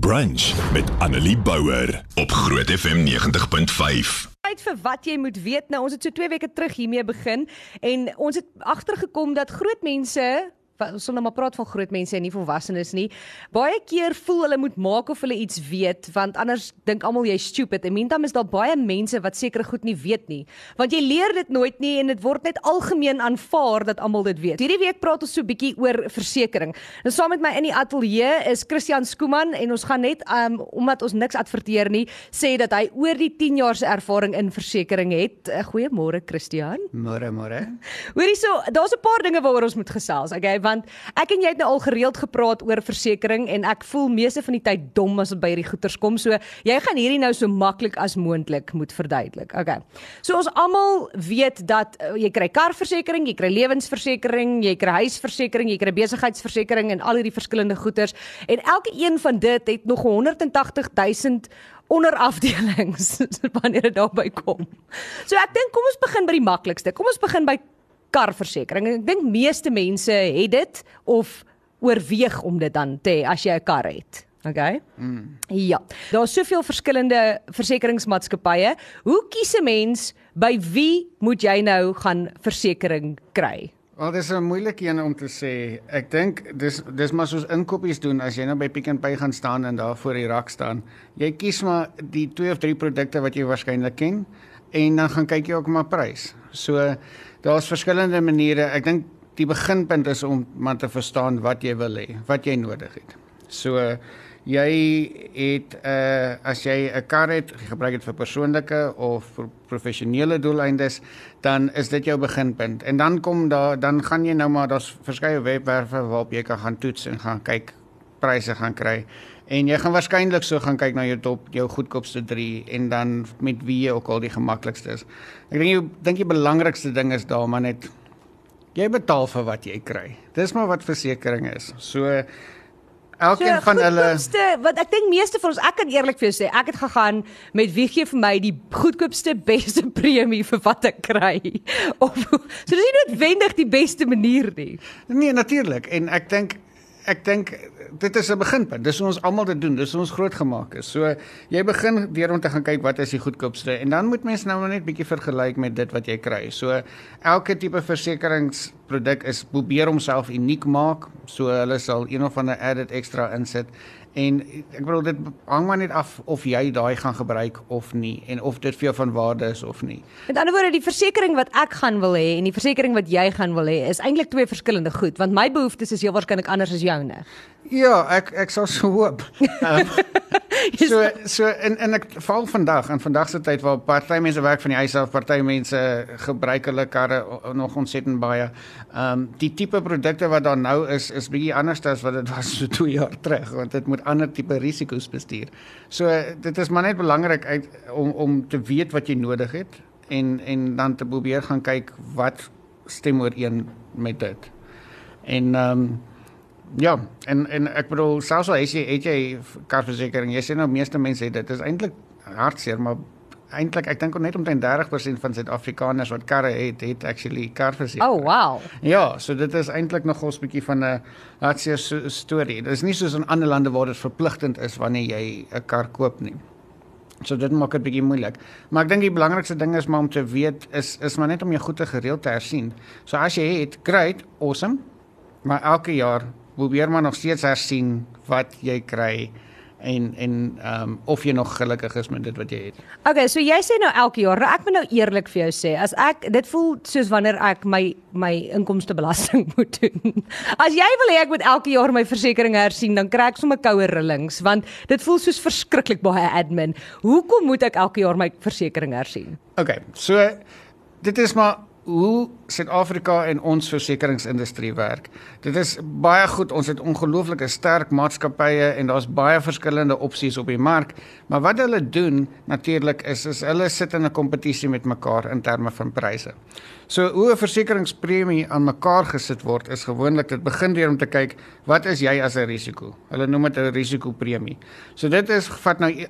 Brunch met Annelie Bouwer op Groot FM 90.5. Tyd vir wat jy moet weet. Nou ons het so 2 weke terug hiermee begin en ons het agtergekom dat groot mense ons sal nou maar praat van groot mense en nie volwassenes nie. Baie keer voel hulle moet maak of hulle iets weet want anders dink almal jy's stupid. En meantime is daar baie mense wat seker goed nie weet nie. Want jy leer dit nooit nie en dit word net algemeen aanvaar dat almal dit weet. Hierdie week praat ons so 'n bietjie oor versekerings. Nou saam met my in die ateljee is Christian Skooman en ons gaan net um, omdat ons niks adverteer nie, sê dat hy oor die 10 jaar se ervaring in versekerings het. Uh, Goeiemôre Christian. Môre môre. Hoorie so, daar's 'n paar dinge waaroor ons moet gesels. Okay, want ek en jy het nou al gereeld gepraat oor versekerings en ek voel meeste van die tyd dom as dit by hierdie goeters kom. So jy gaan hierdie nou so maklik as moontlik moet verduidelik. Okay. So ons almal weet dat uh, jy kry karversekering, jy kry lewensversekering, jy kry huisversekering, jy kry besigheidsversekering en al hierdie verskillende goeters en elke een van dit het nog 180 000 onderafdelings wanneer dit daarby kom. So ek dink kom ons begin by die maklikste. Kom ons begin by karversekering. Ek dink meeste mense het dit of oorweeg om dit dan te hê as jy 'n kar het. Okay. Mm. Ja. Daar's soveel verskillende versekeringsmaatskappye. Hoe kies 'n mens by wie moet jy nou gaan versekerings kry? Wel, dis 'n moeilike een om te sê. Ek dink dis dis maar soos inkopies doen as jy nou by Pick n Pay gaan staan en daar voor die rak staan. Jy kies maar die twee of drie produkte wat jy waarskynlik ken en dan gaan kyk jy ook maar prys. So daar's verskillende maniere. Ek dink die beginpunt is om man te verstaan wat jy wil hê, wat jy nodig het. So jy het 'n uh, as jy 'n kar het, gebruik dit vir persoonlike of vir professionele doeleindes, dan is dit jou beginpunt. En dan kom daar dan gaan jy nou maar daar's verskeie webwerwe waarop jy kan gaan toets en gaan kyk pryse gaan kry. En jy gaan waarskynlik so gaan kyk na jou top jou goedkoopste 3 en dan met wie jy ook al die gemaklikste is. Ek dink jy dink die belangrikste ding is daar maar net jy betaal vir wat jy kry. Dis maar wat versekerings is. So elkeen so, van hulle wat ek dink meeste van ons ek kan eerlik vir jou sê ek het gegaan met wie gee vir my die goedkoopste beste premie vir wat ek kry of so dis nie noodwendig die beste manier nie nee natuurlik en ek dink ek dink dit is 'n beginpunt. Dis ons almal dit doen. Dis ons groot gemaak is. So jy begin deur om te gaan kyk wat is die goedkoopste en dan moet mens nou net bietjie vergelyk met dit wat jy kry. So elke tipe versekeringsproduk is probeer homself uniek maak. So hulle sal een of ander added extra insit En ek bedoel dit hang maar net af of jy daai gaan gebruik of nie en of dit vir jou van waarde is of nie. Met ander woorde, die versekerings wat ek gaan wil hê en die versekerings wat jy gaan wil hê is eintlik twee verskillende goed, want my behoeftes is heel waarskynlik anders as joune. Ja, ek ek sal so hoop. Um, so so in in ek val vandag en vandag se tyd waar party mense werk van die huis af, party mense gebruik hulle karre nog ontsettend baie. Ehm um, die tipe produkte wat daar nou is is bietjie anders as wat dit was so 2 jaar terug want dit moet ander tipe risiko's bestuur. So dit is maar net belangrik uit om om te weet wat jy nodig het en en dan te probeer gaan kyk wat stem ooreen met dit. En ehm um, Ja, en en ek bedoel selfs al het jy het jy karversekering, jy sê nou meeste mense het dit. Dit is eintlik hartseer, maar eintlik ek dink net omtrent 30% van Suid-Afrikaners wat karre het, het actually karversekering. Oh, wow. Ja, so dit is eintlik nog 'n bietjie van 'n hartseer storie. Dit is nie soos in ander lande waar dit verpligtend is wanneer jy 'n kar koop nie. So dit maak dit bietjie moeilik. Maar ek dink die belangrikste ding is maar om te weet is is maar net om jou goede gereeld te hersien. So as jy het, great, awesome. Maar elke jaar probeer maar nog steeds hersien wat jy kry en en ehm um, of jy nog gelukkig is met dit wat jy het. Okay, so jy sê nou elke jaar, nou ek moet nou eerlik vir jou sê, as ek dit voel soos wanneer ek my my inkomstebelasting moet doen. As jy wil hê ek moet elke jaar my versekerings hersien, dan kry ek sommer koue rillings want dit voel soos verskriklik baie admin. Hoekom moet ek elke jaar my versekerings hersien? Okay, so dit is maar hoe Suid-Afrika en ons versekeringsindustrie werk. Dit is baie goed. Ons het ongelooflike sterk maatskappye en daar's baie verskillende opsies op die mark. Maar wat hulle doen natuurlik is is hulle sit in 'n kompetisie met mekaar in terme van pryse. So hoe 'n versekeringspremie aan mekaar gesit word is gewoonlik dit begin deur om te kyk wat is jy as 'n risiko. Hulle noem dit 'n risikopremie. So dit is vat nou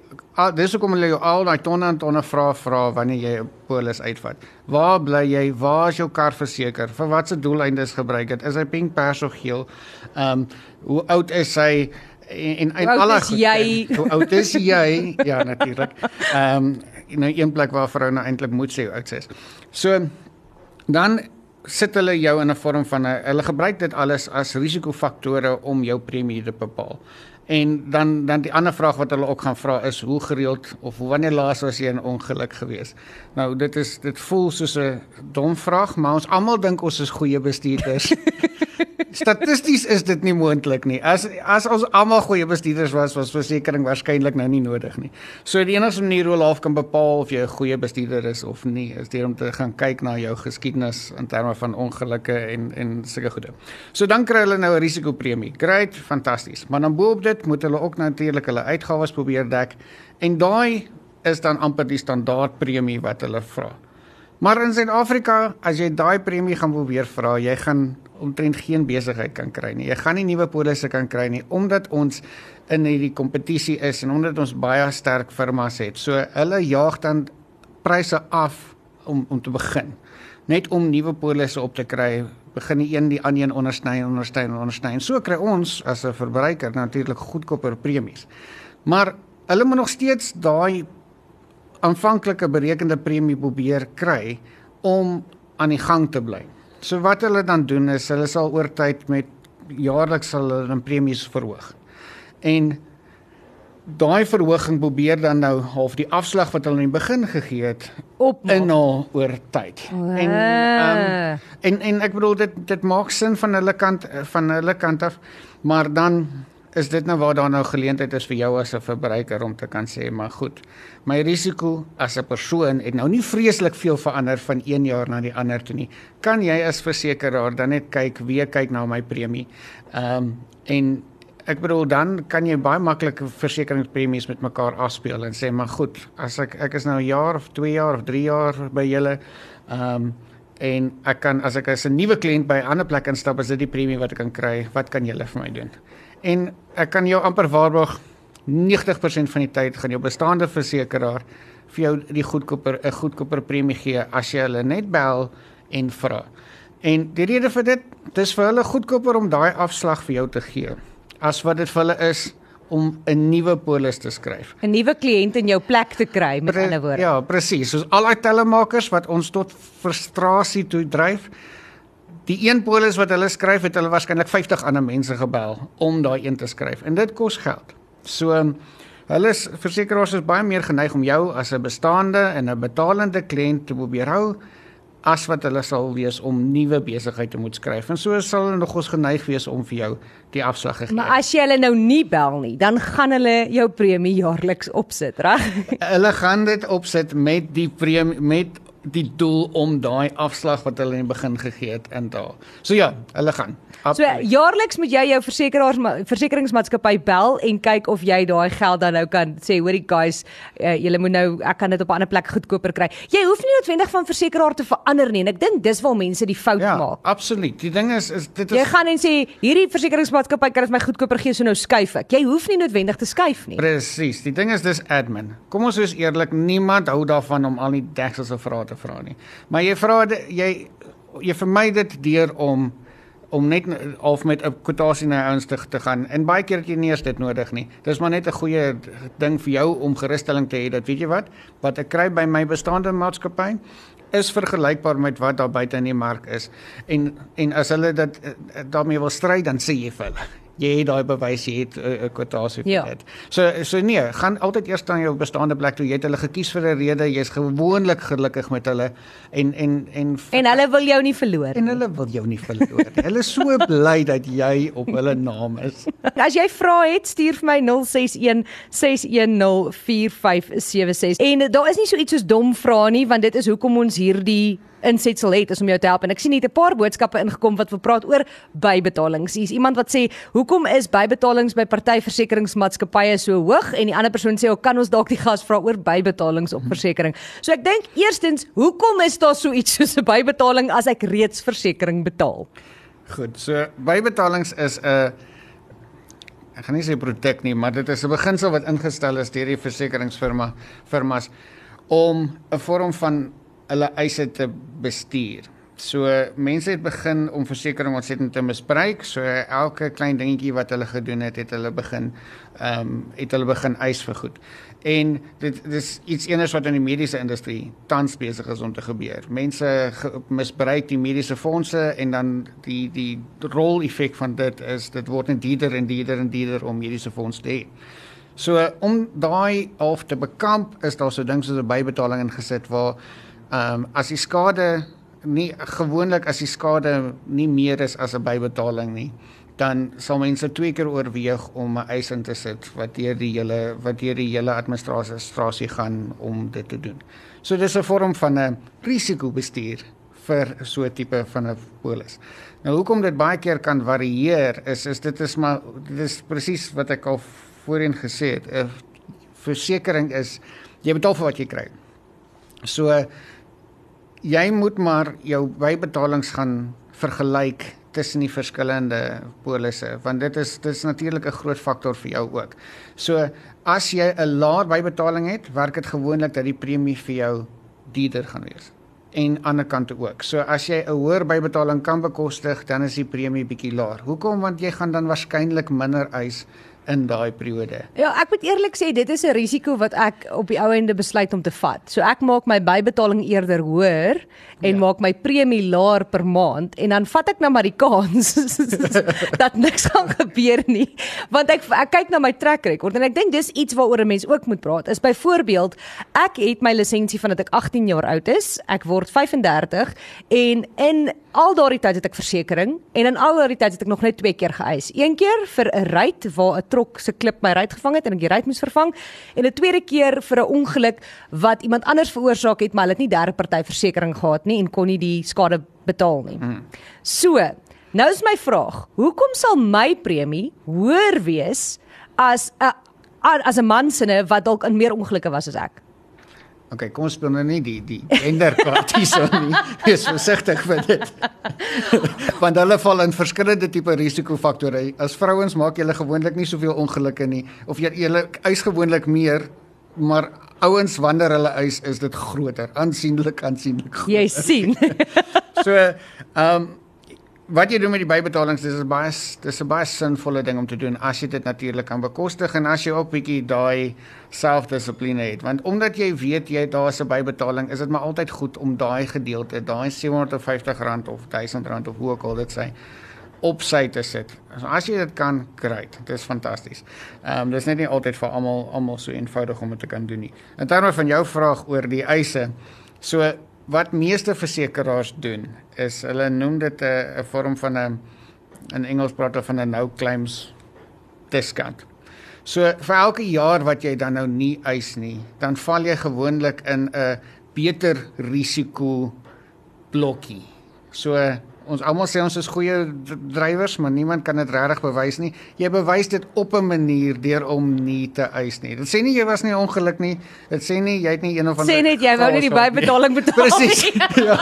dis hoekom hulle jou al daai tonne en tonne vra vra wanneer jy 'n polis uitvat. Waar bly jy? Waar is jou kar verseker? Vir watse doeleindes gebruik dit? Is hy pink, pers of geel? Ehm um, hoe oud is hy? en en, en alle is goed, jy? Hoe oud is jy? Ja, natuurlik. Ehm um, nou een plek waar 'n vrou nou eintlik moet sê hoe oud sy is. So dan sit hulle jou in 'n vorm van 'n hulle gebruik dit alles as risikofaktore om jou premie te bepaal. En dan dan die ander vraag wat hulle ook gaan vra is hoe gereeld of wanneer laas was jy in ongeluk gewees? Nou dit is dit voel soos 'n dom vraag, maar ons almal dink ons is goeie bestuurders. Statisties is dit nie moontlik nie. As as ons almal goeie bestuurders was, was versekerings waarskynlik nou nie nodig nie. So die enigste manier hoe half kan bepaal of jy 'n goeie bestuurder is of nie, is deur om te gaan kyk na jou geskiedenis in terme van ongelukke en en sulke goede. So dan kry hulle nou 'n risikopremie. Great, fantasties. Maar dan boop dit moet hulle ook natuurlik hulle uitgawes probeer dek en daai is dan amper die standaard premie wat hulle vra. Maar in Suid-Afrika, as jy daai premie gaan probeer vra, jy gaan omtrent geen besigheid kan kry nie. Jy gaan nie nuwe polisse kan kry nie omdat ons in hierdie kompetisie is en omdat ons baie sterk firmas het. So hulle jaag dan pryse af om om te begin. Net om nuwe polisse op te kry, begin die een die ander een ondersny en ondersny en ondersny. En so kry ons as 'n verbruiker natuurlik goedkoper premies. Maar hulle moet nog steeds daai aanvanklike berekende premie probeer kry om aan die gang te bly. So wat hulle dan doen is hulle sal oor tyd met jaarliks sal hulle dan premies verhoog. En daai verhoging probeer dan nou half die afslag wat hulle in die begin gegee het Op inhaal oor tyd. En ehm Ah. en en ek bedoel dit dit maak sin van hulle kant van hulle kant af, maar dan is dit nou waar daar nou geleentheid is vir jou as 'n verbruiker om te kan sê maar goed. My risiko as 'n persoon het nou nie vreeslik veel verander van een jaar na die ander toe nie. Kan jy as versekeraar dan net kyk wie kyk na my premie? Ehm um, en ek bedoel dan kan jy baie maklik versekeringspremies met mekaar afspeel en sê maar goed, as ek ek is nou 'n jaar of 2 jaar of 3 jaar by julle ehm um, en ek kan as ek as 'n nuwe kliënt by 'n ander plek instap, is dit die premie wat ek kan kry. Wat kan julle vir my doen? En ek kan jou amper waarborg 90% van die tyd gaan jou bestaande versekeraar vir jou die goedkoper 'n goedkoper premie gee as jy hulle net bel en vra. En die rede vir dit, dis vir hulle goedkoper om daai afslag vir jou te gee as wat dit vir hulle is om 'n nuwe polis te skryf. 'n nuwe kliënt in jou plek te kry met Pre- ander woorde. Ja, presies. Soos al daai tellemakers wat ons tot frustrasie toe dryf. Die een polis wat hulle skryf, het hulle waarskynlik 50 ander mense gebel om daai een te skryf en dit kos geld. So hulle is versekerings is baie meer geneig om jou as 'n bestaande en 'n betalende kliënt te probeer hou as wat hulle sal wees om nuwe besigheid te moet skryf. En so sal hulle nogals geneig wees om vir jou die afslag te gee. Maar as jy hulle nou nie bel nie, dan gaan hulle jou premie jaarliks opsit, reg? Hulle gaan dit opsit met die premie met die doel om daai afslag wat hulle in die begin gegee het in te haal. So ja, hulle gaan. So Absoluut. jaarliks moet jy jou versekeraars versekeringsmaatskappy bel en kyk of jy daai geld dan nou kan sê, hoorie guys, uh, julle moet nou ek kan dit op 'n ander plek goedkoper kry. Jy hoef nie noodwendig van versekeraar te verander nie en ek dink dis waar mense die fout ja, maak. absoluut. Die ding is is dit Jy is gaan en sê hierdie versekeringsmaatskappy kan dit my goedkoper gee, so nou skuif ek. Jy hoef nie noodwendig te skuif nie. presies. Die ding is dis admin. Kom ons wees eerlik, niemand hou daarvan om al die dekselse vrae te vra nie. Maar jy vra jy jy vermy dit deur om om net half met 'n kwotasie na ouens te, te gaan en baie keer het jy nie eers dit nodig nie. Dis maar net 'n goeie ding vir jou om gerusstelling te hê dat weet jy wat, wat ek kry by my bestaande maatskappy is vergelykbaar met wat daar buite in die mark is. En en as hulle dit eh, daarmee wil stry, dan sê jy vir hulle jy het daai bewys jy het 'n uh, kwotasie vir Ja. dit. So so nee, gaan altyd eers na jou bestaande plek toe. Jy het hulle gekies vir 'n rede. Jy's gewoonlik gelukkig met hulle en en en En hulle wil jou nie verloor. en hulle wil jou nie verloor nie. Hulle is so bly dat jy op hulle naam is. As jy vra het, stuur vir my 061 610 4576. En daar is nie so iets soos dom vrae nie, want dit is hoekom ons hierdie insetsel het is om jou te help en ek sien net 'n paar boodskappe ingekom wat wil praat oor bybetalings. Hier's iemand wat sê, "Hoekom is bybetalings by party versekeringsmaatskappye so hoog?" En die ander persoon sê, "O, kan ons dalk die gas vra oor bybetalings op versekerings?" So ek dink eerstens, hoekom is daar so iets soos 'n bybetaling as ek reeds versekerings betaal? Goed, so bybetalings is 'n ek gaan nie sê produk nie, maar dit is 'n beginsel wat ingestel is deur die versekeringsfirma firmas om 'n vorm van hulle eise te bestuur. So mense het begin om versekerings ontsettend te misbruik. So elke klein dingetjie wat hulle gedoen het, het hulle begin ehm um, het hulle begin eis vir goed. En dit dis iets eners wat in die mediese industrie tans besig is om te gebeur. Mense ge, misbruik die mediese fondse en dan die die rol effek van dit is dit word net duurder en duurder en duurder om mediese fondse te hê. So om daai half te bekamp is daar so ding soos 'n bybetaling ingesit waar ehm um, as die skade nie gewoonlik as die skade nie meer is as 'n bybetaling nie dan sal mense twee keer oorweeg om 'n eis in te sit wat deur die hele wat deur die hele administrasie gaan om dit te doen. So dis 'n vorm van 'n risikobestuur vir so 'n tipe van 'n polis. Nou hoekom dit baie keer kan varieer is is dit is maar dit is presies wat ek al voorheen gesê het. 'n Versekering is jy betaal vir wat jy kry. So jy moet maar jou bybetalings gaan vergelyk tussen die verskillende polisse want dit is dit is natuurlik 'n groot faktor vir jou ook. So as jy 'n laer bybetaling het, werk dit gewoonlik dat die premie vir jou duurder gaan wees en aan die ander kant ook. So as jy 'n hoër bybetaling kan bekostig, dan is die premie bietjie laer. Hoekom? Want jy gaan dan waarskynlik minder eis in daai periode. Ja, ek moet eerlik sê dit is 'n risiko wat ek op die ou ende besluit om te vat. So ek maak my bybetaling eerder hoër en ja. maak my premie laer per maand en dan vat ek nou maar die kans dat niks gaan gebeur nie. Want ek ek kyk na my track record en ek dink dis iets waaroor 'n mens ook moet praat. Is byvoorbeeld ek het my lisensie vandat ek 18 jaar oud is. Ek word 35 en in al daardie tyd het ek versekerings en in al daardie tyd het ek nog net twee keer geëis. Een keer vir 'n ry waar 'n trok se klip my ry gevang het en ek die ry moes vervang en 'n tweede keer vir 'n ongeluk wat iemand anders veroorsaak het, maar hulle het nie derde party versekerings gehad nie en kon nie die skade betaal nie. Hmm. So, nou is my vraag, hoekom sal my premie hoër wees as 'n as 'n man sinne wat dalk in meer ongelukke was as ek? Okay, kom ons speel nou nie die die gender kwart hierso nie. Wees versigtig vir dit. Want hulle val in verskillende tipe risikofaktore. As vrouens maak julle gewoonlik nie soveel ongelukke nie of jy julle eis gewoonlik meer, maar ouens wanneer hulle eis is dit groter, aansienlik aansienlik. Jy sien. so, ehm um, wat jy doen met die bybetalings dis 'n baie dis 'n baie sinvolle ding om te doen as jy dit natuurlik kan bekostig en as jy ook bietjie daai selfdissipline het want omdat jy weet jy daar's 'n bybetaling is dit maar altyd goed om daai gedeelte daai R750 of R1000 of hoe ook al dit sê op sy te sit. As jy dit kan, great. Dit is fantasties. Ehm um, dis net nie altyd vir almal almal so eenvoudig om dit te kan doen nie. In terme van jou vraag oor die eise, so wat meeste versekerings doen is hulle noem dit 'n 'n vorm van 'n in Engels praat hulle van 'n no claims discount. So vir elke jaar wat jy dan nou nie eis nie, dan val jy gewoonlik in 'n beter risiko blokkie. So ons almal sê ons is goeie drywers, maar niemand kan dit regtig bewys nie. Jy bewys dit op 'n manier deur om nie te eis nie. Dit sê nie jy was nie ongeluk nie. Dit sê nie jy het nie een of ander Sê net jy wou nie die bybetaling betaal. Presies. ja.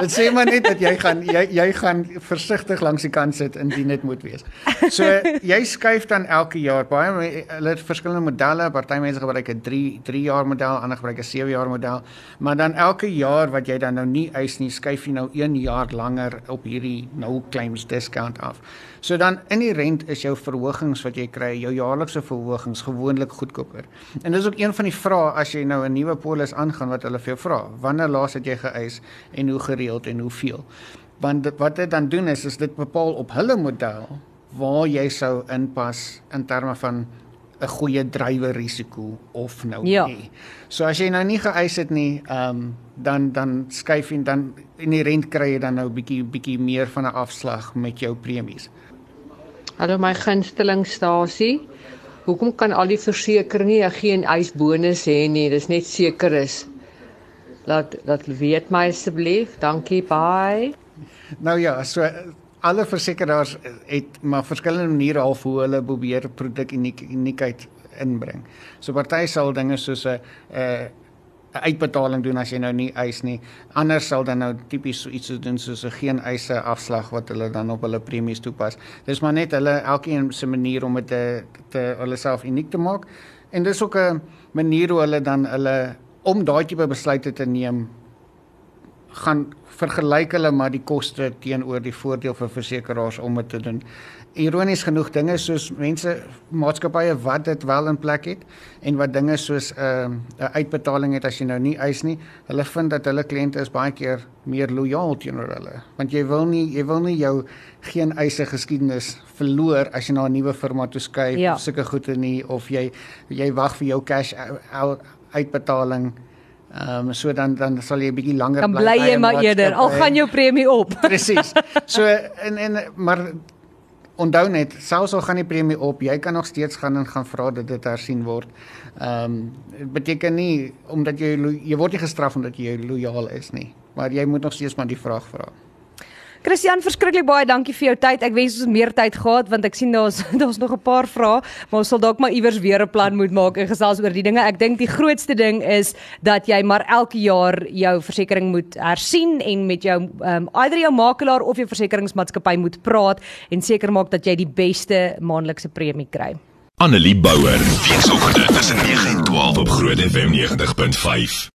Dit sê maar net dat jy gaan jy jy gaan versigtig langs die kant sit indien dit moet wees. So jy skuif dan elke jaar baie hulle het verskillende modelle. Party mense gebruik 'n 3 3 jaar model, ander gebruik 'n 7 jaar model. Maar dan elke jaar wat jy dan nou nie eis nie, skuif jy nou 1 jaar langer langer op hierdie no claims discount af. So dan in die rent is jou verhogings wat jy kry, jou jaarlikse verhogings gewoonlik goedkoper. En dis ook een van die vrae as jy nou 'n nuwe polis aangaan wat hulle vir jou vra. Wanneer laas het jy geëis en hoe gereeld en hoeveel? Want wat dit dan doen is is dit bepaal op hulle model waar jy sou inpas in terme van 'n goeie drywer risiko of nou ja. nie. So as jy nou nie geëis het nie, ehm um, dan dan skuif en dan in die rent kry jy dan nou bietjie bietjie meer van 'n afslag met jou premies. Hallo my gunstelingstasie. Hoekom kan al die versekerings geen eisbonus hê nie? Dis net seker is. Laat laat weet my asseblief. Dankie, bye. Nou ja, so alle versekerings het maar verskillende maniere al hoe hulle probeer produk uniek uniekheid inbring. So party sal dinge soos 'n 'n 'n uitbetaling doen as jy nou nie eis nie. Ander sal dan nou tipies so iets doen soos 'n geen eise afslag wat hulle dan op hulle premies toepas. Dis maar net hulle elkeen se manier om dit te te hulle self uniek te maak. En dis ook 'n manier hoe hulle dan hulle om daai tipe besluite te neem gaan vergelyk hulle maar die koste teenoor die voordeel vir versekerings om dit te doen. Ironies genoeg dinge soos mense maatskappye wat dit wel in plek het en wat dinge soos 'n uh, 'n uitbetaling het as jy nou nie eis nie, hulle vind dat hulle kliënte is baie keer meer lojaal teenoor hulle. Want jy wil nie jy wil nie jou geen eise geskiedenis verloor as jy na 'n nuwe firma toe skuif Ja. of sulke goede nie of jy jy wag vir jou cash uitbetaling. Ehm um, so dan dan sal jy 'n bietjie langer Dan bly bly by jy maar eerder al gaan jou premie op. Presies. So en en maar onthou net, selfs al gaan die premie op, jy kan nog steeds gaan en gaan vra dat dit hersien word. Ehm um, dit beteken nie omdat jy jy word nie gestraf omdat jy lojaal is nie, maar jy moet nog steeds maar die vraag vra. Christian, verskriklik baie dankie vir jou tyd. Ek wens ons meer tyd gehad want ek sien daar's daar's nog 'n paar vrae, maar ons sal dalk maar iewers weer 'n plan moet maak en gesels oor die dinge. Ek dink die grootste ding is dat jy maar elke jaar jou versekerings moet hersien en met jou ehm um, either jou makelaar of jou versekeringsmaatskappy moet praat en seker maak dat jy die beste maandelikse premie kry. Annelie Bouwer, weekoggend tussen 9 en 12 op Groot FM 90.5.